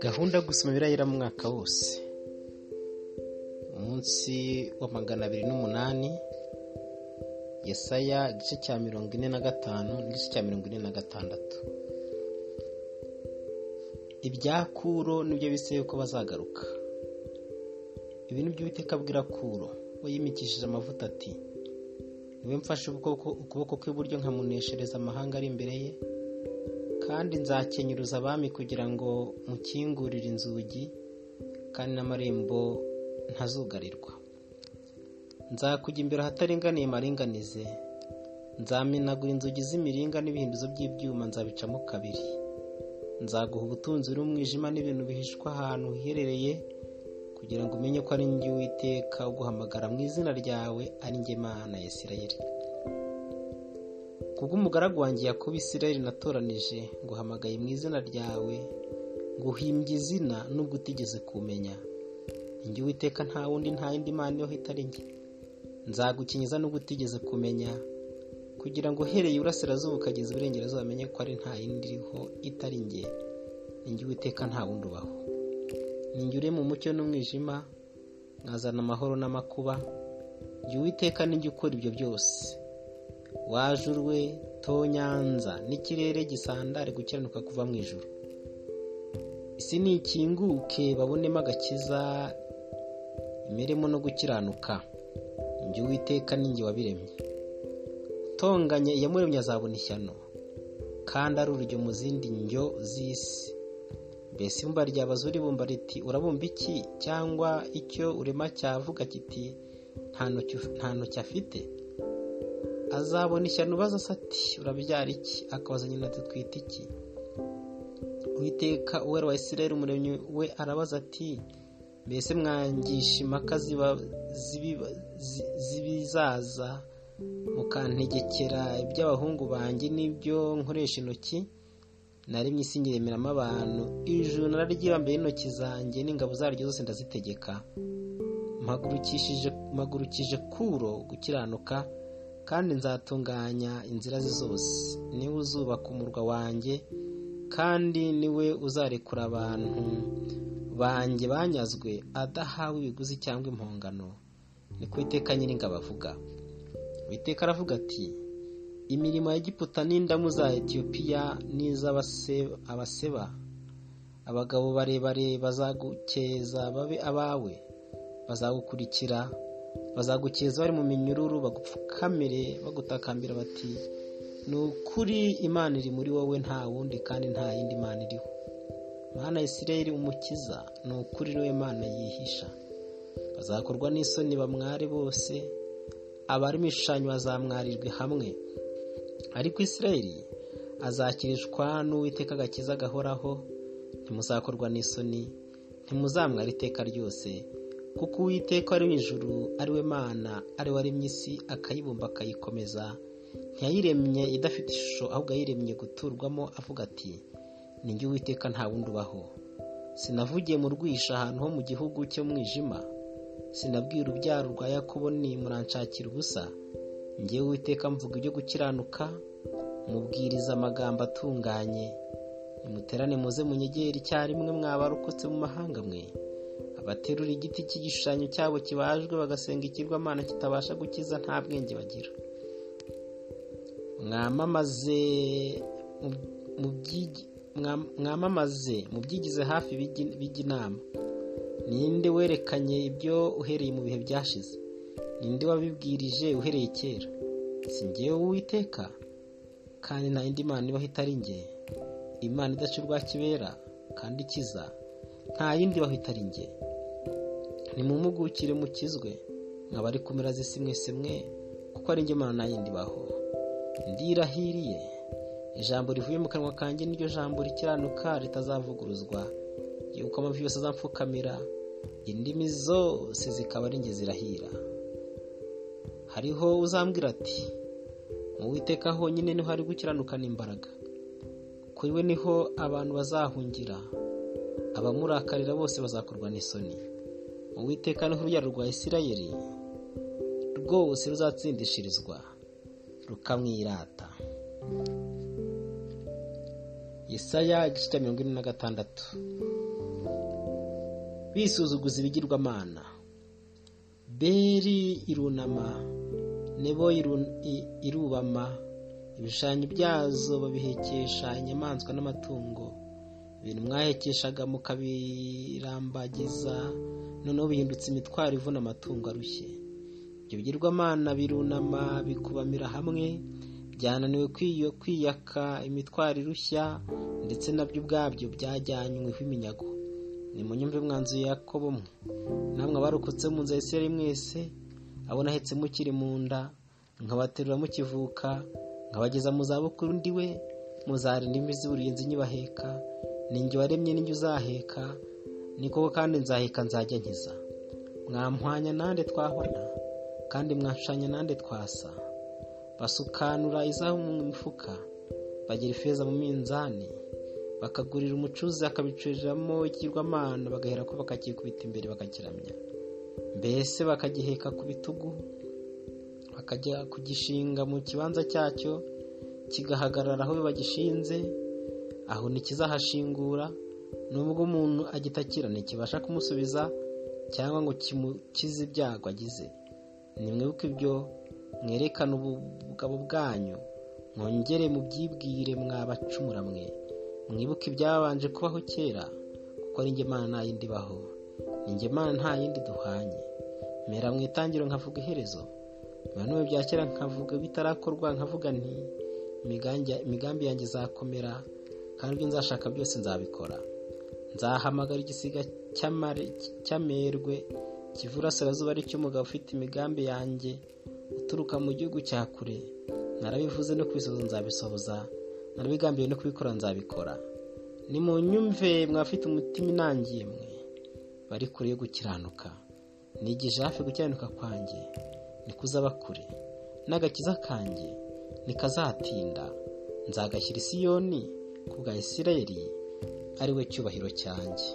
gahunda gusoma birayira mu mwaka wose. Umunsi wa magana abiri n'umunani yesaya igice cya mirongo ine na gatanu n'igice cya mirongo ine na gatandatu. Ibya kuro ni byo biseye ko bazagaruka. Ibintu by'uwiteka abwira kuro we yimikishije amavuta ati ni we mfashe ukuboko kw'iburyo nkamuneshereza amahanga ari imbere ye kandi nzakenyuruza abami kugira ngo mukingurire inzugi kandi n'amarembo ntazugarirwa. Nzakujya imbere ahataringaniye maringanize nzamenagura inzugi z'imiringa n'ibihindizo by'ibyuma nzabicamo kabiri. Nzaguha ubutunzi n'umwijima n'ibintu bihishwa ahantu hiherereye kugira ngo umenye ko ari njye Uwiteka uguhamagara mu izina ryawe ari njye Mana ya Isirayeli. Kubw'umugaragu wanjye Yakobo Isirayeli natoranije nguhamagaye mu izina ryawe nguhimbye izina nubwo utigeze kumenya. Njye Uwiteka nta wundi nta yindi mana iriho itari njye. Nzagukinyiza nubwo utigeze kumenya kugira ngo uhereye iburasirazuba ukageza iburengerazuba amenye ko ari nta yindi iriho itari njye. Njye Uwiteka nta wundi ubaho. Njye uri mu mucyo n'umwijima nkazana amahoro n'amakuba. Njye Uwiteka njye ukora ibyo byose. Wajurwe tonyanza n'ikirere gisandare gukiranuka kuva mu ijoro isi nikinguke babonemo agakiza imirimo no gukiranuka. Njye Uwiteka njye wabiremye. Utonganye iyamuremye azabona ishyano. Kandi ari urujyo mu zindi njyo z'isi. Mbese ibumba ryabaza uribumba riti urabumba iki? Cyangwa icyo urema cyavuga kiti nta ntoki afite? Azabona ishyano ubaza ati urabyara iki? Akabaza nyina ati twita iki? Uwiteka uwera wa Isirayeli umuremyi we arabaza ati mbese mwangisha impaka z'ibizaza mukantegekera iby'abahungu banjye n'ibyo nkoresha intoki? Naremye isi nyiremeramo abantu. Ijuru nararyibambaye intoki zanjye n'ingabo zaryo zose ndazitegeka. Mpagurukije kuro gukiranuka kandi nzatunganya inzira ze zose. Niwe uzubaka umurwa wanjye kandi ni we uzarekura abantu banjye banyazwe adahawe ibiguzi cyangwa impongano. Ni ku iteka nyiringabo avuga. Uwiteka aravuga ati imirimo ya giputa n'indamu za etiyopiya n'iz'abaseba abagabo barebare bazagukeza babe abawe bazagukurikira bazagukeza bari mu minyururu bagupfukamire bagutakambira bati ni ukuri imana iri muri wowe nta wundi kandi nta yindi mana iriho. Mana Isirayeli umukiza ni ukuri ni we mana yihisha. Bazakorwa n'isoni bamware bose abarimo ibishushanyo bazamwarirwe hamwe. Ariko Isirayeli azakirishwa n'uwiteka agakiza gahoraho ntimuzakorwa n'isoni ntimuzamwara iteka ryose kuko uwiteka ari mu ijuru ari we mana ari we waremye isi akayibumba akayikomeza. Ntiyayiremye idafite ishusho ahubwo yayiremye guturwamo avuga ati ni njye uwiteka nta wundi ubaho. Sinavugiye mu rwisha ahantu ho mu gihugu cy'umwijima sinabwira urubyaro rwa yakobo ni muranshakira ubusa. Ngewe uwiteka mvuga ibyo gukiranuka mubwiriza amagambo atunganye. Nimuterane muze munyegere icyarimwe mwabarokotse mu mahanga mwe. Abaterura igiti cy'igishushanyo cyabo kibajwe bagasenga ikirwamana kitabasha gukiza nta bwenge bagira. Mwamamaze mubyigize hafi bijya inama. Ninde werekanye ibyo uhereye mu bihe byashize? Ninde wabibwirije uhereye kera? Si ngewe uwiteka? Kandi nta yindi mana ibaho itari nge imana idaca urwa kibera kandi ikiza nta yindi ibaho itari nge nimumugukire mukizwe mwabari kumera zisi mwese mwe kuko ari nge mana nta yindi ibaho. Ndirahiriye. Ijambo rivuye mu kanwa kanjye niryo jambo rikiranuka ritazavuguruzwa. Yuko amavi yose azamfukamira indimi zose zikaba ari nge zirahira. Hariho uzambwira ati mu witeka honyine ni ho hari gukiranukana imbaraga. Kuri we ni ho abantu bazahungira. Abamurakarira bose bazakorwa n'isoni. Mu witeka ni ho urubyaro rwa isirayeli rwose ruzatsindishirizwa rukamwirata. Yesaya igice cya mirongo ine na gatandatu. Bisuzuguza ibigirwamana. Beri irunama. Nebo irubama. Ibishushanyo byazo babihekesha inyamaswa n'amatungo. Ibintu mwahekeshaga mukabirambagiza noneho bihindutse imitwaro ivuna amatungo arushye. Ibyo bigirwamana birunama bikubamira hamwe byananiwe kwiyaka imitwaro irushya ndetse na byo ubwabyo byajyanyweho iminyago. Ni mu nyumve mwanzuye yakobo mwe. Namwe abarokotse mu nzu ya isirayeli mwese abo nahetse mukiri mu nda nkabaterura mukivuka nkabageza mu zabukuru ndi we muzarinda imvi z'uburinzi nyibaheka ninjye waremye n'injye uzaheka ni koko kandi nzaheka nzajya nkiza. Mwampwanya nande twahwana kandi mwashushanya nande twasa. Basukanura izahabu mu mifuka bagira ifeza mu minzani bakagurira umucuzi akabicuriramo ikigirwamana bagahera ko bakakikubita imbere bakakiramya. Mbese bakagiheka ku bitugu? Bakajya kugishinga mu kibanza cyacyo kigahagarara aho bagishinze? Aho ntikizahashingura nubwo umuntu agitakira ntikibasha kumusubiza cyangwa ngo kimukize ibyago agize. Nimwibuke ibyo mwerekane ubugabo bwanyu. Mwongere mubyibwire mwabacumura mwe. Mwibuke ibyabanje kubaho kera kuko ari Imana nta yindi ni Imana nta yindi duhanye. Mera mu itangiro nkavuga iherezo. None bya kera nkavuga bitarakorwa nkavuga nti imigambi yanjye izakomera kandi ibyo nzashaka byose nzabikora. Nzahamagara igisiga cy'amerwe kivura asirazuba ari cy'umugabo ufite imigambi yanjye uturuka mu gihugu cya kure. Narabivuze no kubisoza nzabisohoza narabigambiye no kubikora nzabikora. Ni mu nyumve mwafite umutima inangiye mwe. Bari kure yo gukiranuka. Nigije hafi gukiranuka kwanjye nikuzaba kure. N'agakiza kanjye nikazatinda. Nzagashyira isiyoni ku bwa isirayeli ari we cyubahiro cyanjye.